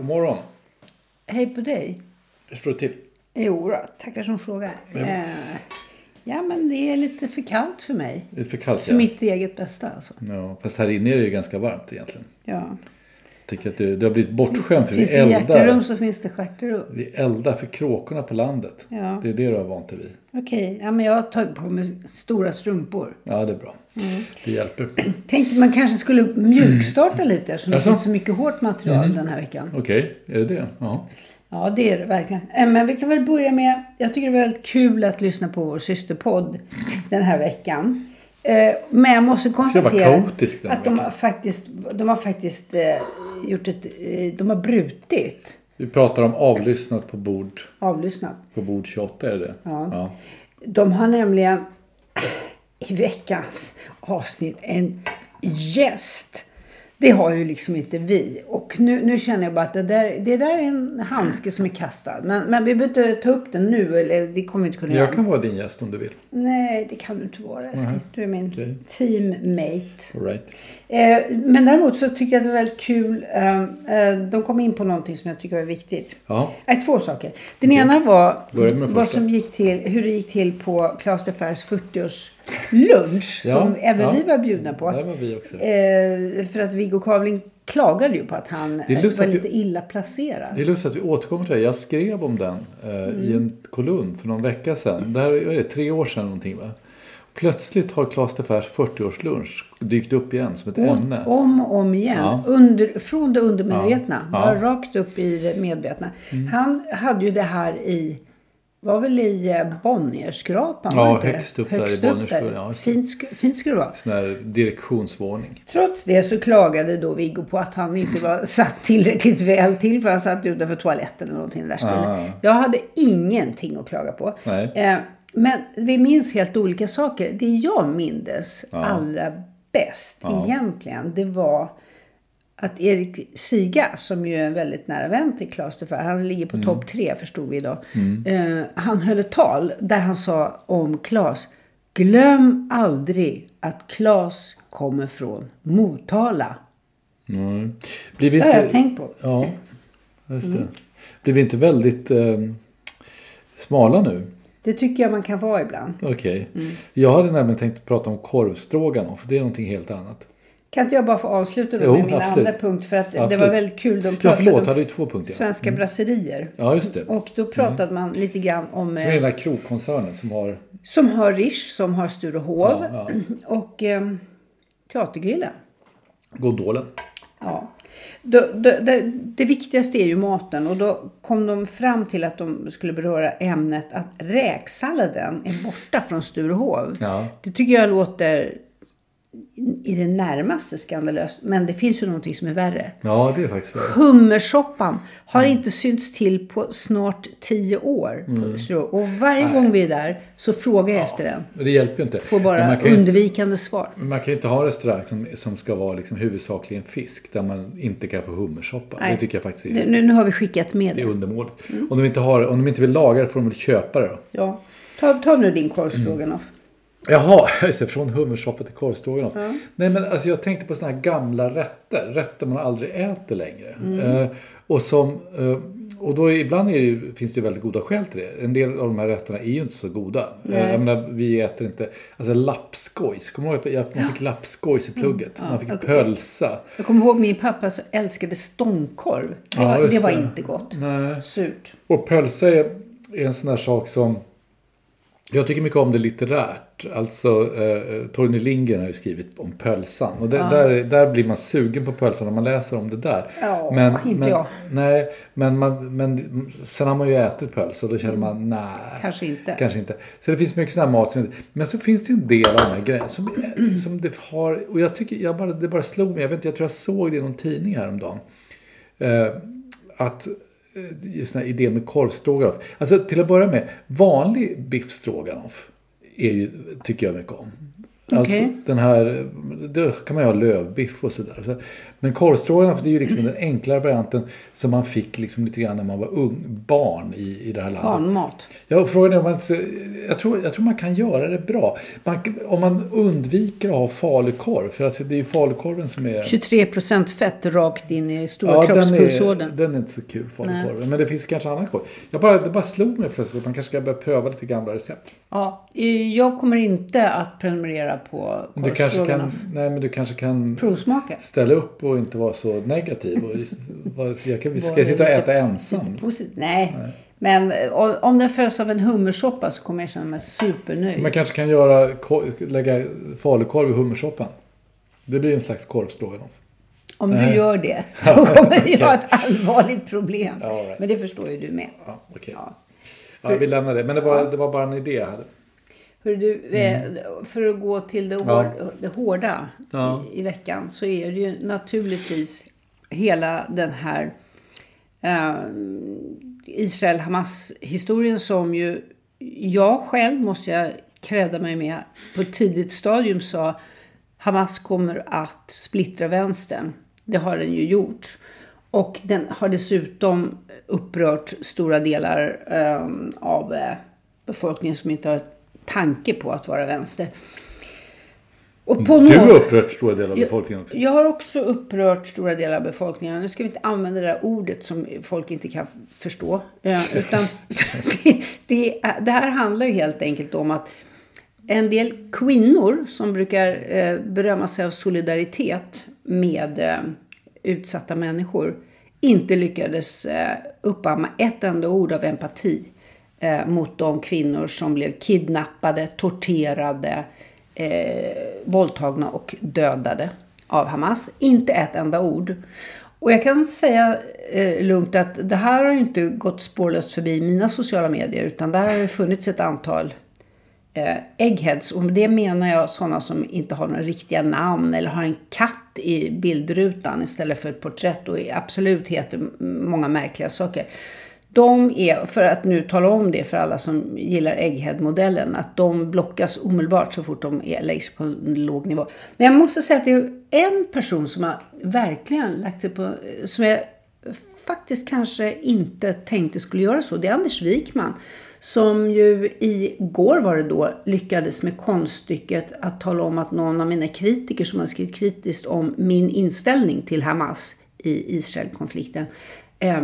God morgon. Hej på dig. Hur står det till? Jo då, tackar som frågar. Eh, ja, men det är lite för kallt för mig. Lite för kallt För ja. mitt eget bästa alltså. ja. Fast här inne är det ju ganska varmt egentligen. Ja. Tycker att det, det har blivit bortskämt. för Finns Vi det hjärterum så finns det stjärterum. vi eldar för kråkorna på landet. Ja. Det är det du har vant dig vid. Okej, ja, men jag tagit på mig stora strumpor. Ja, det är bra. Mm. Det hjälper. Tänkte man kanske skulle mjukstarta lite eftersom det? Mm. finns så mycket hårt material den här veckan. Okej, är det det? Ja. Ja, det är det verkligen. Eh, Men vi kan väl börja med, jag tycker det är väldigt kul att lyssna på vår systerpodd den här veckan. Eh, Men jag måste konstatera kaotisk att de har faktiskt, de har faktiskt eh, gjort ett, eh, de har brutit Vi pratar om avlyssnat på bord, avlyssnat. på bord 28, är det? Ja. ja. De har nämligen i veckans avsnitt en gäst. Det har ju liksom inte vi. Och nu, nu känner jag bara att det där, det där är en handske som är kastad. Men, men vi behöver inte ta upp den nu. Eller det kommer vi inte kunna Jag göra. kan vara din gäst om du vill. Nej, det kan du inte vara älskling. Du är min Okej. teammate. All right. Eh, men däremot så tycker jag att det var väldigt kul. Eh, eh, de kom in på någonting som jag tycker var viktigt. Ja. Nej, två saker. Den ena var vad som gick till, hur det gick till på Klas de Fers 40-årslunch. Ja, som även ja. vi var bjudna på. Där var vi också. Eh, för att Viggo Kavling klagade ju på att han var lite vi- illa placerad. Det är lustigt att vi återkommer till det. Jag skrev om den eh, i en kolumn för någon vecka sedan. Det här är det, tre år sedan någonting va? Plötsligt har Klas de Fers 40-årslunch dykt upp igen som ett ämne. Om och om igen. Ja. Under, från det undermedvetna. Ja. Mm. Bara rakt upp i det medvetna. Han hade ju det här i var väl i eh, Bonnierskrapan? Ja, inte högst upp där i Bonnierskur, ja. Fint, fint skulle det vara. Sån här direktionsvåning. Trots det så klagade då Viggo på att han inte var satt tillräckligt väl till för han satt utanför toaletten eller någonting där. Ja, ja. Jag hade ingenting att klaga på. Eh, men vi minns helt olika saker. Det jag mindes allra bäst egentligen, det var att Erik Siga, som ju är en väldigt nära vän till Klas de han ligger på Mm. topp tre förstod vi idag. Eh, han höll ett tal där han sa om Klas, glöm aldrig att Klas kommer från Motala. Mm. Blir vi Det inte... har jag tänkt på. Ja, just det. Mm. Blir vi inte väldigt eh, smala nu? Det tycker jag man kan vara ibland. Okej. Mm. Jag hade nämligen tänkt prata om korvstroganoff. Det är någonting helt annat. Kan inte jag bara få avsluta då Jo, med min absolut. andra punkt? För att det Absolut. var väldigt kul. De Ja, pratade förlåt. om Hade du två punkter? svenska brasserier. Ja, just det. Och då pratade man lite grann om... Som är eh, den där krogkoncernen som har... Som har Rish, som har Sturehov Ja, och eh, Teatergrillen. Gondolen. Ja. Då, då, det, det viktigaste är ju maten och då kom de fram till att de skulle beröra ämnet att räksalladen är borta från Sturehov. Ja. Det tycker jag låter i det närmaste skandalöst. Men det finns ju någonting som är värre. Ja, det är faktiskt värre. Hummersoppan har Mm. inte synts till på snart tio år. Sturehov. Och varje gång vi är där så frågar jag efter den. Det hjälper ju inte. Får bara ju inte, undvikande svar. man kan ju inte ha restaurang som, som ska vara liksom huvudsakligen fisk. Där man inte kan få hummersoppa. Nej. Det tycker jag faktiskt är, nu, nu har vi skickat med det är det. undermåligt. Mm. Om, de inte har, om de inte vill laga det får de väl köpa det då. Ja. Ta, ta nu din korvstroganoff. Jaha, just det, från hummersoppa till korvstroganoff. Nej men alltså jag tänkte på såna här gamla rätter. Rätter man aldrig äter längre. Eh, och som... Eh, och då ibland är det, ju- finns det ju väldigt goda skäl till det. En del av de här rätterna är ju inte så goda. Eh, jag menar, vi äter inte... Alltså lappskojs. Kommer du ihåg att man fick lappskojs i plugget? Man fick jag- pölsa. Jag kommer ihåg min pappa så älskade stångkorv. Det, Ja, var, det var inte gott. Nej. Surt. Och pölsa är, är en sån där sak som... Jag tycker mycket om det litterärt. Alltså, eh, Torgny Lindgren har ju skrivit om pölsan. Och det, där, där blir man sugen på pölsan när man läser om det där. Ja, inte men, jag. Nej, men, man, men sen har man ju ätit pölsa och då känner man, nej. Kanske inte. Kanske inte. Så det finns mycket sån här mat som inte... Men så finns det ju en del av de här grejerna som, som det har... Och jag tycker, jag bara, det bara slog mig. Jag vet inte, jag tror jag såg det i någon tidning häromdagen. Eh, att eh, just den här idén med korvstroganoff. Alltså till att börja med, vanlig biff stroganoff är ju, tycker jag mycket om. Alltså den här, då kan man ju ha lövbiff och sådär. Så, men korvstroganoff det är ju liksom den enklare varianten som man fick liksom lite grann när man var ung, barn i, i det här landet. Barnmat. Ja, frågan är om man jag, tror, jag tror man kan göra det bra. Man, om man undviker att ha falukorv, för att det är ju falukorven som är... 23 procent fett rakt in i stora Ja, den är, kroppspulsådern. den är inte så kul, falukorven. Men det finns ju kanske annan korv. Jag bara, det bara slog mig plötsligt att man kanske ska börja pröva lite gamla recept. Ja, jag kommer inte att prenumerera på Men Du kanske, kan, korvstroganoff. nej, men du kanske kan Provsmaka. ställa upp och inte vara så negativ. Och, jag kan, ska jag sitta och äta ensam? Positivt. Nej. Men eh, om den följs av en hummersoppa så kommer jag känna mig supernöjd. Man kanske kan göra, lägga falukorv i hummersoppan. Det blir en slags korvstroganoff. Om Nej. du gör det, då kommer vi ha ett allvarligt problem. Men det förstår ju du med. Ja, okej. Ja. Ja, vi lämnar det. Men det var, det var bara en idé jag hade. Hör du, eh, för att gå till det, Mm. Ja. hår, det hårda Ja. i, i veckan så är det ju naturligtvis hela den här eh, Israel-Hamas-historien som ju jag själv, måste jag credda mig med, på ett tidigt stadium sa Hamas kommer att splittra vänstern. Det har den ju gjort. Och den har dessutom upprört stora delar eh, av eh, befolkningen som inte har tanke på att vara vänster. Och på Du har upprört stora delar av befolkningen också. jag har också upprört stora delar av befolkningen. Nu ska vi inte använda det där ordet som folk inte kan förstå. Eh, utan det, det, det här handlar ju helt enkelt om att en del kvinnor som brukar eh, berömma sig av solidaritet med eh, utsatta människor inte lyckades eh, uppamma ett enda ord av empati eh, mot de kvinnor som blev kidnappade, torterade, eh, våldtagna och dödade av Hamas. Inte ett enda ord. Och jag kan säga eh, lugnt att det här har ju inte gått spårlöst förbi mina sociala medier utan där har det funnits ett antal eh, eggheads. Och med det menar jag sådana som inte har några riktiga namn eller har en katt i bildrutan istället för ett porträtt och absolut heter många märkliga saker. De är, för att nu tala om det för alla som gillar Egghead-modellen, att de blockas omedelbart så fort de är, läggs på en låg nivå. Men jag måste säga att det är en person som har verkligen lagt sig på, som jag faktiskt kanske inte tänkte skulle göra så. Det är Anders Wikman. Som ju igår var det då lyckades med konststycket att tala om att någon av mina kritiker som har skrivit kritiskt om min inställning till Hamas i Israelkonflikten. Eh,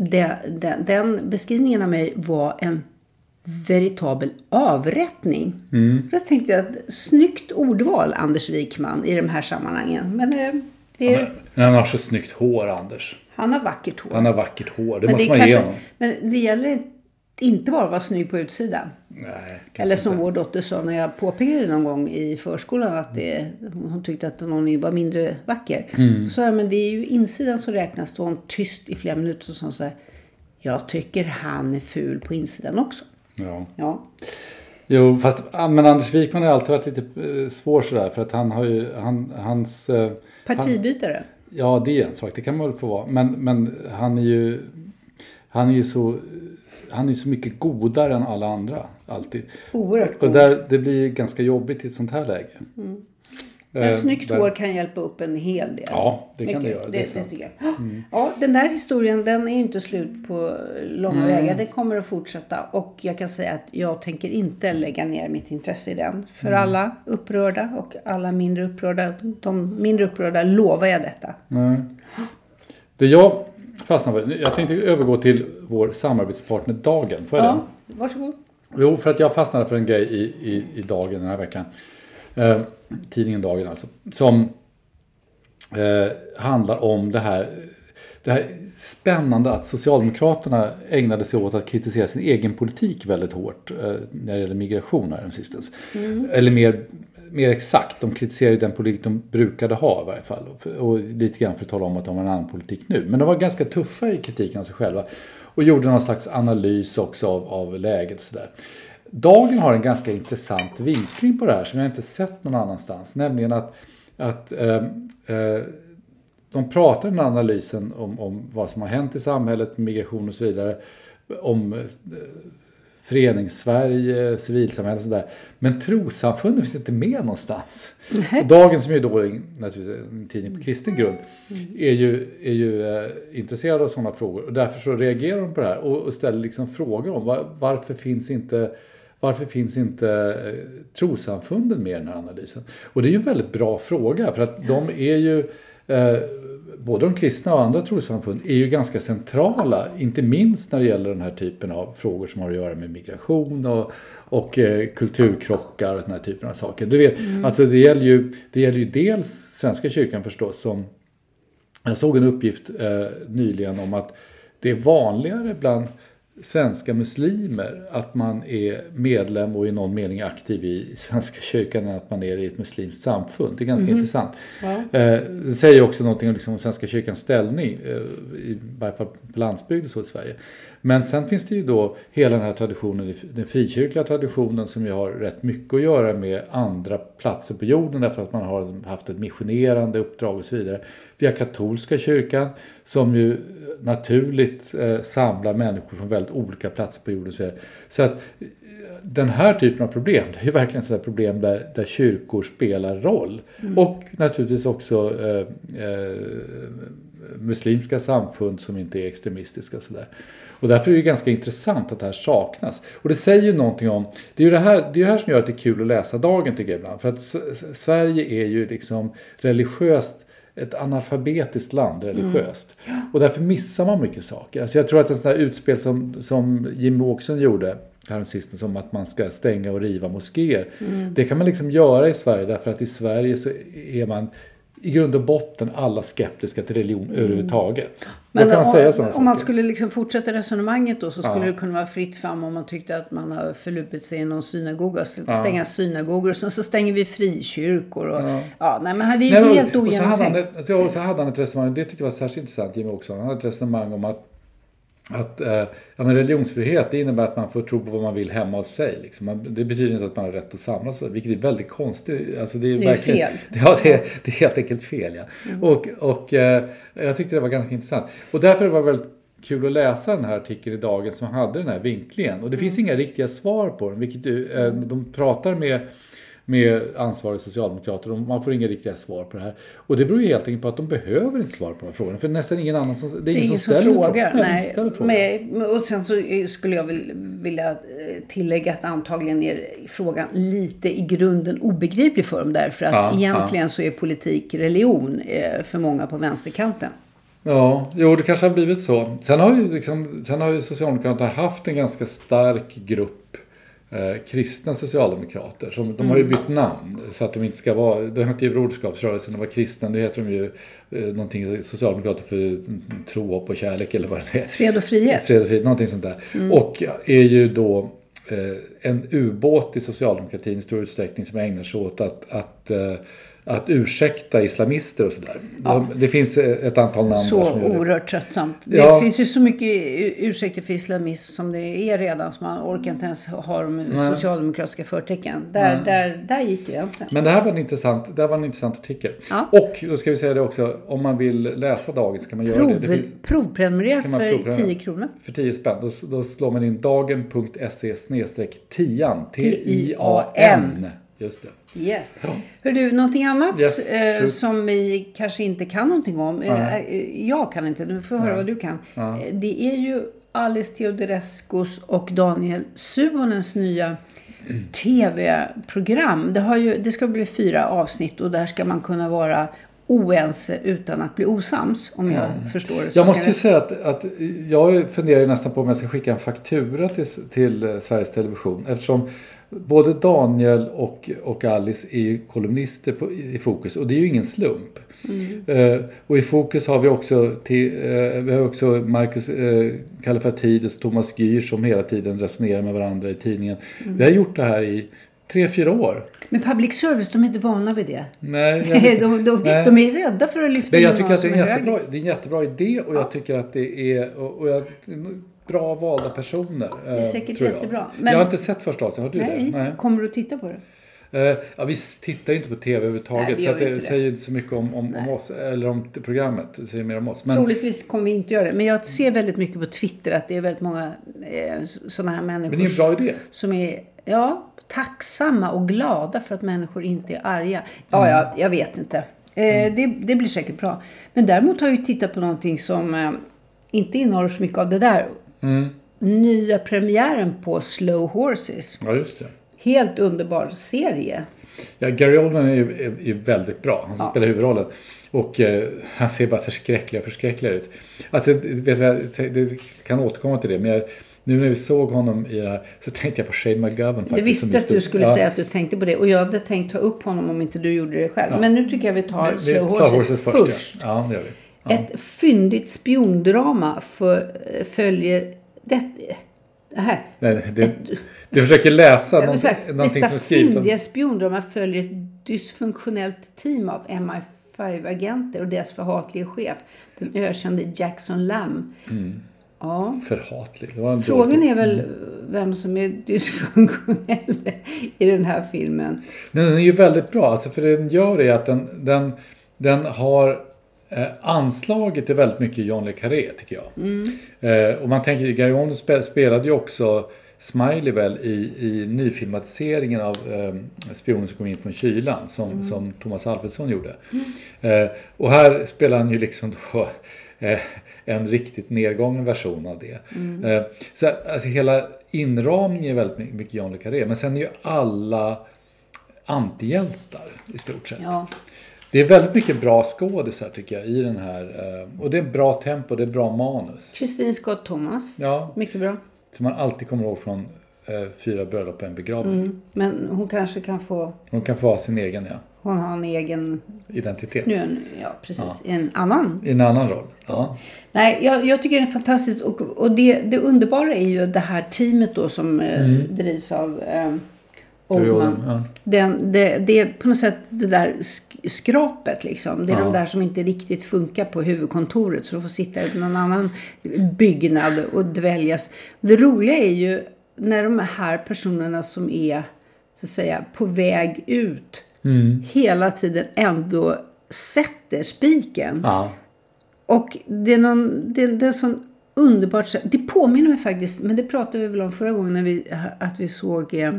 det, den, den beskrivningen av mig var en veritabel avrättning. Då tänkte jag, snyggt ordval Anders Wikman i de här sammanhangen. Men eh, det, är- Men han har så snyggt hår, Anders. han har vackert hår. Han har vackert hår. Det men, måste det man ge kanske, honom. men det gäller inte bara vara snygg på utsidan. Nej, Eller som inte. vår dotter sa när jag påpekade någon gång i förskolan att det, hon tyckte att någon var mindre vacker. Mm. Så jag, men det är ju insidan som räknas. Var hon tyst i flera minuter och sa så här. Jag tycker han är ful på insidan också. Ja. Ja. Jo, fast men Anders Wikman har alltid varit lite eh, svår sådär. För att han har ju, han, hans... eh, Partibytare. Ja, det är en sak. Det kan man väl få vara. Men, men han är ju... Han är ju så... Han är så mycket godare än alla andra. Alltid. Oerhört Och god. där, det blir ganska jobbigt i ett sånt här läge. Men Eh, snyggt där- hår kan hjälpa upp en hel del. Ja, det kan Mycket. det göra. Det Det, det, tycker jag. Ja, den där historien den är inte slut på långa Mm. vägar. Den kommer att fortsätta. Och jag kan säga att jag tänker inte lägga ner mitt intresse i den. För Mm. alla upprörda och alla mindre upprörda. De mindre upprörda lovar jag detta. Det jag fastnade för, jag tänkte övergå till vår samarbetspartner Dagen. Får jag Ja, varsågod. det? Jo, för att jag fastnade för en grej i, i, i Dagen den här veckan. Eh, tidningen Dagen alltså. Som eh, handlar om det här. det här spännande att Socialdemokraterna ägnade sig åt att kritisera sin egen politik väldigt hårt eh, när det gäller migration här sistens. Mm. Eller mer, mer exakt, de kritiserade den politik de brukade ha i varje fall. Och, och lite grann för att tala om att de har en annan politik nu. Men de var ganska tuffa i kritiken av sig själva. Och gjorde någon slags analys också av, av läget. Sådär. Dagen har en ganska intressant vinkling på det här som jag inte sett någon annanstans. Nämligen att, att eh, eh, de pratar i den analysen om, om vad som har hänt i samhället, migration och så vidare. Om eh, förenings-Sverige, civilsamhälle och sådär. Men trossamfunden finns inte med någonstans. Nej. Dagen som är då naturligtvis en tidning på kristen grund är ju, är ju eh, intresserad av sådana frågor. Och därför så reagerar de på det här och, och ställer liksom frågor om var, varför finns inte varför finns inte eh, trosamfunden med i den här analysen? Och det är ju en väldigt bra fråga för att de är ju både de kristna och andra trossamfund är ju ganska centrala, inte minst när det gäller den här typen av frågor som har att göra med migration och, och eh, kulturkrockar och den här typen av saker. Du vet, mm. alltså det, gäller ju, det gäller ju dels Svenska kyrkan förstås som jag såg en uppgift eh, nyligen om att det är vanligare bland svenska muslimer att man är medlem och i någon mening aktiv i Svenska kyrkan än att man är i ett muslimskt samfund. Det är ganska mm. intressant. Ja. Eh, det säger också någonting om liksom Svenska kyrkans ställning, eh, i varje fall på landsbygden så i Sverige. Men sen finns det ju då hela den här traditionen, den frikyrkliga traditionen som ju har rätt mycket att göra med andra platser på jorden därför att man har haft ett missionerande uppdrag och så vidare. Vi har katolska kyrkan som ju naturligt eh, samlar människor från väldigt olika platser på jorden. Så, att eh, den här typen av problem, det är ju verkligen sådana problem där, där kyrkor spelar roll. Mm. Och naturligtvis också eh, eh, muslimska samfund som inte är extremistiska. Så där. Och därför är det ganska intressant att det här saknas. Och det säger ju någonting om, det är ju det här, det, är det här som gör att det är kul att läsa Dagen tycker jag ibland. För att Sverige är ju liksom religiöst ett analfabetiskt land religiöst. Mm. Och därför missar man mycket saker. Alltså jag tror att en sån här utspel som, som Jimmy Åkesson gjorde häromsistens om att man ska stänga och riva moskéer. Mm. Det kan man liksom göra i Sverige därför att i Sverige så är man i grund och botten alla skeptiska till religion mm. överhuvudtaget. Men man säga om, om man skulle liksom fortsätta resonemanget då så skulle ja. det kunna vara fritt fram om man tyckte att man har förlupit sig i någon synagoga. Stänga ja. synagogor och sen så stänger vi frikyrkor. Och, ja. ja nej, men det är nej, helt ogenomtänkt. Så, så, så hade han ett resonemang, det tyckte jag var särskilt intressant Jimmy också. Han hade ett resonemang om att att eh, ja, men religionsfrihet det innebär att man får tro på vad man vill hemma hos sig. Liksom. Man, det betyder inte att man har rätt att samlas, vilket är väldigt konstigt. Alltså, det är, det är fel. Ja, det är, det är helt enkelt fel. Ja. Mm. Och, och eh, jag tyckte det var ganska intressant. Och därför var det väldigt kul att läsa den här artikeln i Dagen som hade den här vinklingen. Och det mm. finns inga riktiga svar på den, vilket eh, de pratar med med ansvariga socialdemokrater och man får inga riktiga svar på det här. Och det beror ju helt enkelt på att de behöver inte svara på de här frågorna. För nästan ingen annan som, det är, det är ingen, som, ställer frågar. Nej. Men, och sen så skulle jag vilja eh, tillägga att antagligen är frågan lite i grunden obegriplig för dem. Därför att ja, egentligen ja. så är politik religion eh, för många på vänsterkanten. Ja, jo det kanske har blivit så. Sen har ju, liksom, sen har ju Socialdemokraterna haft en ganska stark grupp eh, kristna socialdemokrater. Som, de har ju mm. bytt namn så att de inte ska vara, det hette ju Broderskapsrörelsen, de var kristna, nu heter de ju eh, någonting, Socialdemokrater för tro, hopp och kärlek eller vad det är. Fred och frihet. Fred och frihet, någonting sånt där. Mm. Och är ju då eh, en ubåt i socialdemokratin i stor utsträckning som ägnar sig åt att, att eh, att ursäkta islamister och sådär. Ja. Det finns ett antal namn Så där som oerhört tröttsamt. Det ja. finns ju så mycket ursäkter för islamism som det är redan så man orkar inte ens ha de Nej. socialdemokratiska förtecken. Där, där, där gick gränsen. Men det här var en intressant, det var en intressant artikel. Ja. Och då ska vi säga det också, om man vill läsa dagens kan man göra Prov, det. det finns, provprenumerera för 10 kronor. För 10 spänn. Då, då slår man in dagen.se tian. T-I-A-N. Just det. Yes. Ja. Hör du, någonting annat yes, eh, som vi kanske inte kan någonting om. Eh, eh jag kan inte, du får höra vad du kan. Ja. Eh, det är ju Alice Teodorescus och Daniel Suhonens nya tv-program. Det, har ju, det ska bli fyra avsnitt och där ska man kunna vara oense utan att bli osams. Om jag förstår det. så Jag måste ju säga att, att jag funderar nästan på om jag ska skicka en faktura till, till eh, Sveriges Television. Eftersom både Daniel och, och Alice är ju kolumnister på, i Fokus. Och det är ju ingen slump. Eh, och i Fokus har vi också, till, eh, vi har också Marcus eh, Kallifatides och Thomas Gyr som hela tiden resonerar med varandra i tidningen. Vi har gjort det här i tre, fyra år. Men public service, de är inte vana vid det. Nej, jag de, de, Nej. de är rädda för att lyfta Men jag tycker att det är, en jättebra, det är en jättebra idé och jag tycker att det är och, och jag, bra valda personer. Det är säkert jättebra. Men- Jag har inte sett första avsnittet, har du Nej. det? Nej. Kommer du att titta på det? Eh, ja, vi tittar ju inte på TV Nej, överhuvudtaget vi så det det. säger inte så mycket om, om, om oss eller om programmet. Det säger mer om oss. Men, Troligtvis kommer vi inte göra det. Men jag ser väldigt mycket på Twitter att det är väldigt många eh, sådana här människor. men det är en bra idé. som är ja, tacksamma och glada för att människor inte är arga. Ja, Mm. ja jag vet inte. Eh, det, det blir säkert bra. Men däremot har jag ju tittat på någonting som eh, inte innehåller så mycket av det där. Mm. Nya premiären på Slow Horses. Ja, just det. Helt underbar serie. Ja, Gary Oldman är ju väldigt bra. Han Ja. spelar huvudrollen. Och eh, han ser bara förskräckliga, förskräckliga ut. Alltså, vet jag det kan återkomma till det. Men jag, nu när vi såg honom i det här så tänkte jag på Shane McGovern faktiskt. Jag visste att du skulle ja. säga att du tänkte på det. Och jag hade tänkt ta upp honom om inte du gjorde det själv. Ja. Men nu tycker jag vi tar Vi- Slow Star Horses, Horses först. Ja. det gör vi. Ett fyndigt spiondrama för, följer det, det här. Nej, det, du försöker läsa någonting, säga, någonting Detta som är skrivet om... fyndiga spiondrama följer ett dysfunktionellt team av MI5-agenter och deras förhatlige chef, den ökände Jackson Lamb. Ja. Förhatlig. Frågan dålig- är väl vem som är dysfunktionell i den här filmen. Den är ju väldigt bra. Alltså för det den gör är att den, den, den har eh, anslaget till väldigt mycket John le Carré tycker jag. Eh, och man tänker ju, Gary Oldman spe- spelade ju också Smiley väl i, i nyfilmatiseringen av eh, Spionen som kom in från kylan som, som Thomas Alfredsson gjorde. Eh, och här spelar han ju liksom då en riktigt nedgången version av det. Eh, så alltså hela inramningen är väldigt my- mycket John le Carré. Men sen är ju alla antihjältar i stort sett. Ja. Det är väldigt mycket bra skådisar tycker jag i den här. eh, Och det är bra tempo, det är bra manus. Christine Scott Thomas. Ja, Mycket bra. som man alltid kommer ihåg från eh, Fyra bröllop och en begravning. Mm. Men hon kanske kan få... Hon kan få ha sin egen ja, Hon har en egen... identitet. Nu, en, ja, precis. En annan I en annan roll. Ja. Nej, jag, jag tycker det är fantastiskt. Och, och det, det underbara är ju det här teamet då som eh, drivs av eh, Oldman. Ja. Den, det, det är på något sätt det där sk- skrapet liksom. Det är Ja. de där som inte riktigt funkar på huvudkontoret. Så de får sitta i någon annan byggnad och dväljas. Det roliga är ju när de här personerna som är så att säga på väg ut hela tiden ändå sätter spiken. Ja. Och det är, någon, det, det är sån underbart. Det påminner mig faktiskt, men det pratade vi väl om förra gången när vi, att vi såg eh,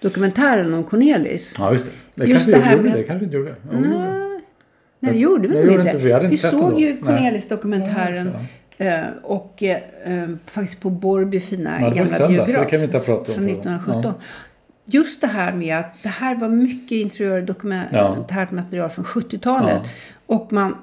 dokumentären om Cornelis. ja, just det. Det Just kanske det här gjorde. med- Det kanske inte gjorde. Gjorde vi. Nej, det gjorde vi nog inte. vi vi såg ju Nej. Cornelis-dokumentären Ja, eh, och eh, eh, faktiskt på Borby fina Ja, i gamla söndags, så biograf. det kan vi inte ha pratat om Från förra 1917. gången. Just det här med att det här var mycket interiördokumentärt material från 70-talet. Ja. Och man,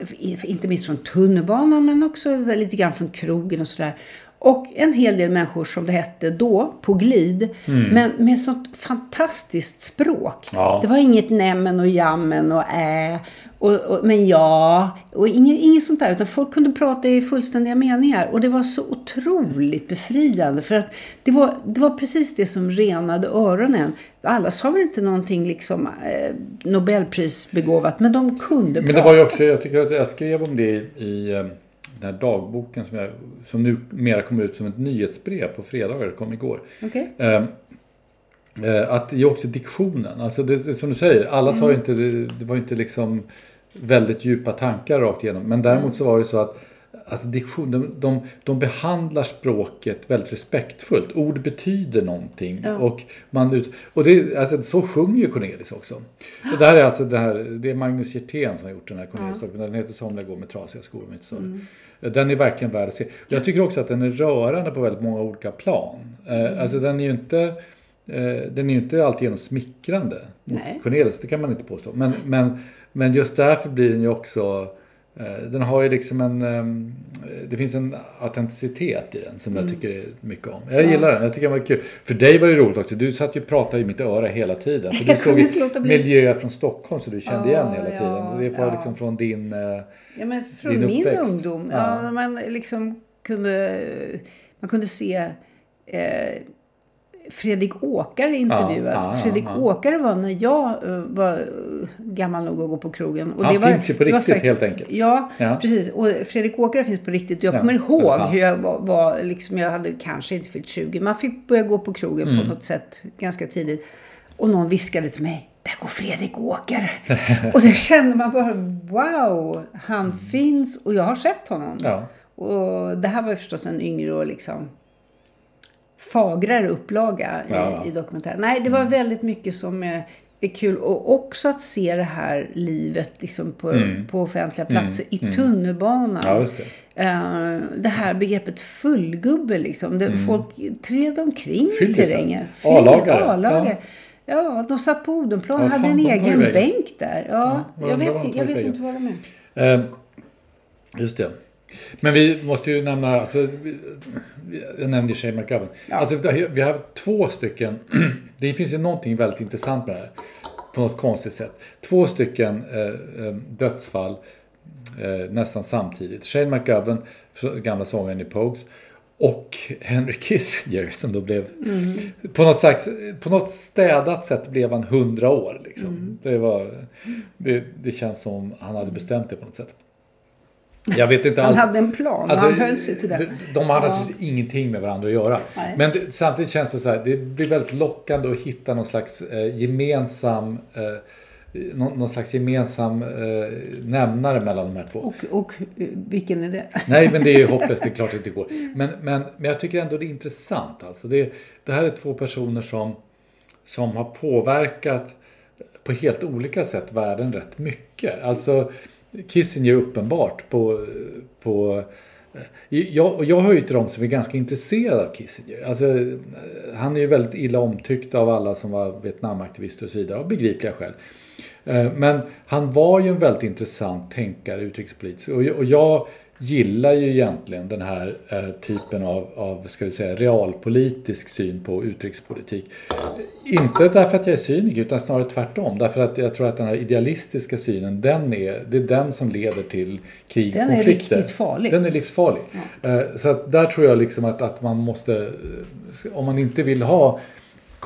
inte minst från tunnelbanan men också lite grann från krogen och sådär. Och en hel del människor som det hette då, på glid. Men med sånt fantastiskt språk. Mm. Ja. Det var inget nämen och jammen och ä. Och, och, men ja, och inget, inget sånt där. Utan folk kunde prata i fullständiga meningar. Och det var så otroligt befriande. För att det var, det var precis det som renade öronen. Alla sa väl inte någonting liksom eh, Nobelprisbegåvat. Men de kunde Men det prata. var ju också, jag tycker att jag skrev om det i, i eh, den här dagboken som, jag, som nu mera kommer ut som ett nyhetsbrev på fredagar, kom igår. Okej. Eh, eh, att det är också diktionen, alltså det, som du säger, alla sa ju inte, det, det var ju inte liksom väldigt djupa tankar rakt igenom. Men däremot så var det så att Alltså diktion, de, de, de behandlar språket väldigt respektfullt. Ord betyder någonting. Ja. Och, man ut, och det, alltså, så sjunger ju Cornelis också. Och det här är alltså det, här, det är Magnus Hjertén som har gjort den här cornelis Den heter Somliga går med trasiga skor. inte så. Den är verkligen värd att se. Jag tycker också att den är rörande på väldigt många olika plan. Eh, Alltså den är ju inte eh, den är ju inte alltigenom smickrande mot Nej. Cornelis, det kan man inte påstå. Men, men, men just därför blir den ju också den har ju liksom en... ehm, Det finns en autenticitet i den som Mm. jag tycker mycket om. Jag gillar den, jag tycker den var kul. För dig var det roligt också, du satt ju och pratade i mitt öra hela tiden. För du såg ju miljöer från Stockholm så du kände igen Ja, hela tiden. ja, det var ja. liksom från din... eh, Ja, men från Din min uppväxt. ungdom. Ja. Ja. man liksom kunde, man kunde se eh, Fredrik Åkare intervjuad. Ja, ja, Fredrik ja. Åkare var när jag eh, var eh, gammal nog att gå på krogen. Och Han det var, finns ju på riktigt, helt enkelt. Ja, precis. Och Fredrik Åkare finns på riktigt. Jag Ja, kommer ihåg hur jag var, var liksom, jag hade kanske inte fyllt 20. Man fick börja gå på krogen Mm. på något sätt ganska tidigt. Och någon viskade till mig. Där går Fredrik Åkare. och det kände man bara, wow, han finns och jag har sett honom. Mm. Och det här var ju förstås en yngre och liksom fagrare upplaga i, Ja. i dokumentären. Nej, det var väldigt mycket som är, är kul. Och också att se det här livet liksom på, på offentliga platser. I tunnelbanan. Ja, det. Eh, det här begreppet fullgubbe liksom. Det, Folk tred omkring i terrängen. A-lagare. Ja. de satt på Odenplan Ja, och hade fan, en egen bänk där. Ja, Ja, jag vet, jag vet inte vad de är. Eh, just det. Men vi måste ju nämna, alltså, jag nämnde Shane McGovern. Alltså, det- vi har två stycken, det finns ju någonting väldigt intressant med det här. På något konstigt sätt. Två stycken eh, eh, dödsfall eh, nästan samtidigt. Shane McGovern, gamla sångaren i Pogues. Och Henry Kissinger som då blev, på, något slags, på något städat sätt blev han 100 år. Liksom. Det, var, det, det känns som han hade bestämt det på något sätt. Jag vet inte Han alls. hade en plan Alltså, han höll sig till den. De, de har Ja. naturligtvis ingenting med varandra att göra. Nej. Men det, samtidigt känns det så här, det blir väldigt lockande att hitta någon slags eh, gemensam eh, någon, någon slags gemensam eh, nämnare mellan de här två. Och, och eh, vilken är det? Nej, men det är ju hopplöst. Det är klart att det inte går. Men, men, men jag tycker ändå det är intressant. Alltså det, det här är två personer som, som har påverkat på helt olika sätt världen rätt mycket. Alltså Kissinger uppenbart på... på eh, jag, jag hör ju till dem som är ganska intresserade av Kissinger. Alltså, eh, han är ju väldigt illa omtyckt av alla som var Vietnamaktivister och så vidare, av begripliga skäl. Eh, men han var ju en väldigt intressant tänkare utrikespolitiskt. Och och jag gillar ju egentligen den här eh, typen av, av ska vi säga, realpolitisk syn på utrikespolitik. Inte därför att jag är cyniker utan snarare tvärtom. Därför att jag tror att den här idealistiska synen, den är, det är den som leder till krig och Den är konflikter. riktigt farlig. Den är livsfarlig. Eh, Så att där tror jag liksom att, att man måste, om man inte vill ha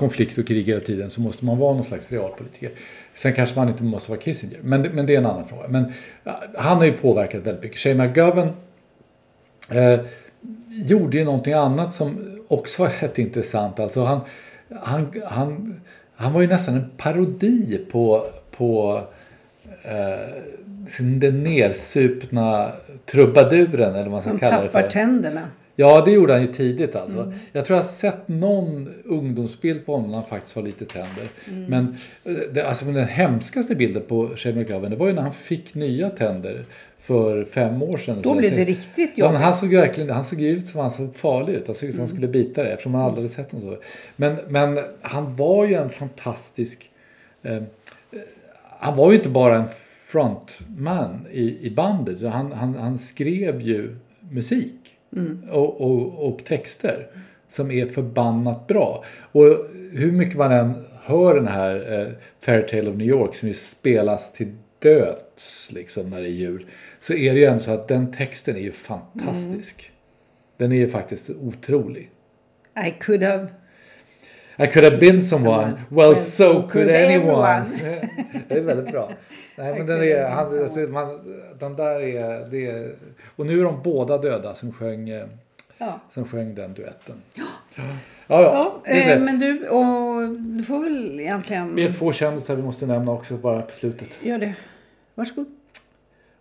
konflikt och krig hela tiden så måste man vara någon slags realpolitiker. Sen kanske man inte måste vara Kissinger, men, men det är en annan fråga. Men han har ju påverkat väldigt mycket. Shane McGovern eh, gjorde ju någonting annat som också var rätt intressant. Alltså han, han, han, han var ju nästan en parodi på, på eh, den nersupna trubaduren eller vad man ska kalla det tappar för. tänderna. Ja, det gjorde han ju tidigt alltså. Jag tror jag har sett någon ungdomsbild på honom när han faktiskt har lite tänder. Men, eh, det, alltså, den hemskaste bilden på Shane McGovern, det var ju när han fick nya tänder för fem år sedan. Då blev det riktigt jobbigt. han såg verkligen, han såg ut som han såg farlig ut. Han såg ut som han skulle bita dig eftersom man aldrig hade sett honom så. Men, men han var ju en fantastisk... Eh, eh, han var ju inte bara en frontman i, i bandet. Han, han, han skrev ju musik och, och, och texter som är förbannat bra. Och hur mycket man än hör den här eh, Fairytale of New York som ju spelas till döds liksom när det är jul. Så är det ju ändå så att den texten är ju fantastisk. Den är ju faktiskt otrolig. I could have... I could have been someone, well so could anyone. det är väldigt bra. Nej, men den är, han, alltså, man, den där är, det är... Och nu är de båda döda som sjöng, eh, Ja. som sjöng den duetten. Ja, ja. ja, eh, men du, och du får väl egentligen... Vi är två kändisar vi måste nämna också bara på slutet. Gör det. Varsågod.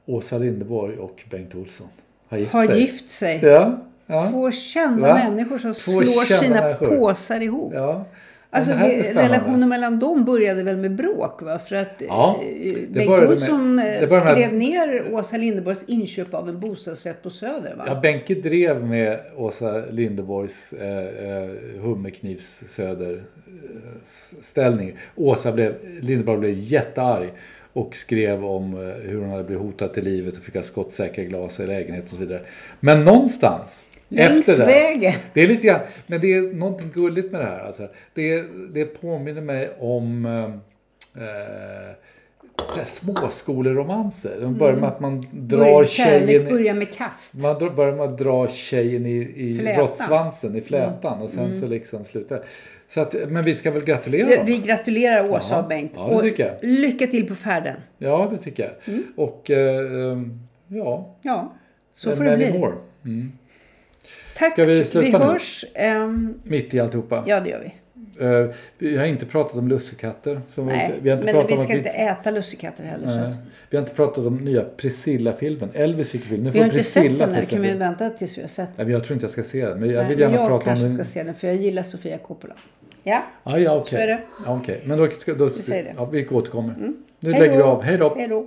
Åsa Linderborg och Bengt Olsson har gift Har sig. gift sig. Ja, ja. Två kända Va? människor som Två slår sina människor. påsar ihop. Ja. Alltså, det relationen mellan dem började väl med bråk va? För att Ja, eh, det Bengt med- Olsson eh, började med- skrev ner Åsa Linderborgs inköp av en bostadsrätt på Söder va? Ja, Benke drev med Åsa Linderborgs eh, eh, hummerknivs söder ställning. Åsa blev, Linderborg blev jättearg och skrev om hur hon hade blivit hotad till livet och fick ha skottsäkra glas i lägenheten och så vidare. Men någonstans Längs efter det, vägen. Det är lite grann, men det är någonting gulligt med det här. Alltså. Det, det påminner mig om eh, eh, småskoleromanser. De börjar med att man drar Bör, tjejen... kärlek börjar med kast. Man drar- börjar med att dra tjejen i, i råttsvansen, i flätan och sen så liksom slutar det. Så att, men vi ska väl gratulera Vi, dem? vi gratulerar Åsa och Bengt. ja, och jag. lycka till på färden. Ja, det tycker jag. Mm. Och eh, ehm, ja, Ja, så får det bli. more. Tack. Ska vi sluta vi nu? hörs. ehm, Mitt i alltihopa. ja, det gör vi. Eh, vi har inte pratat om lussekatter. Som Nej, inte, vi har inte men vi ska inte äta lussekatter heller. Att, Vi har inte pratat om nya Priscilla-filmen. Elvis fick film. Nu vi får har inte Priscilla sett den än. Kan vi vänta tills vi har sett den? Nej, jag tror inte jag ska se den. Men jag Nej, vill gärna jag prata om kanske den. ska se den för jag gillar Sofia Coppola. Ja, Ah, ja, Så är okej. det. Ja, okej. Men då, ska, då, det. ja, vi återkommer. Nu Hej lägger vi då. av. Hej då. Hej då.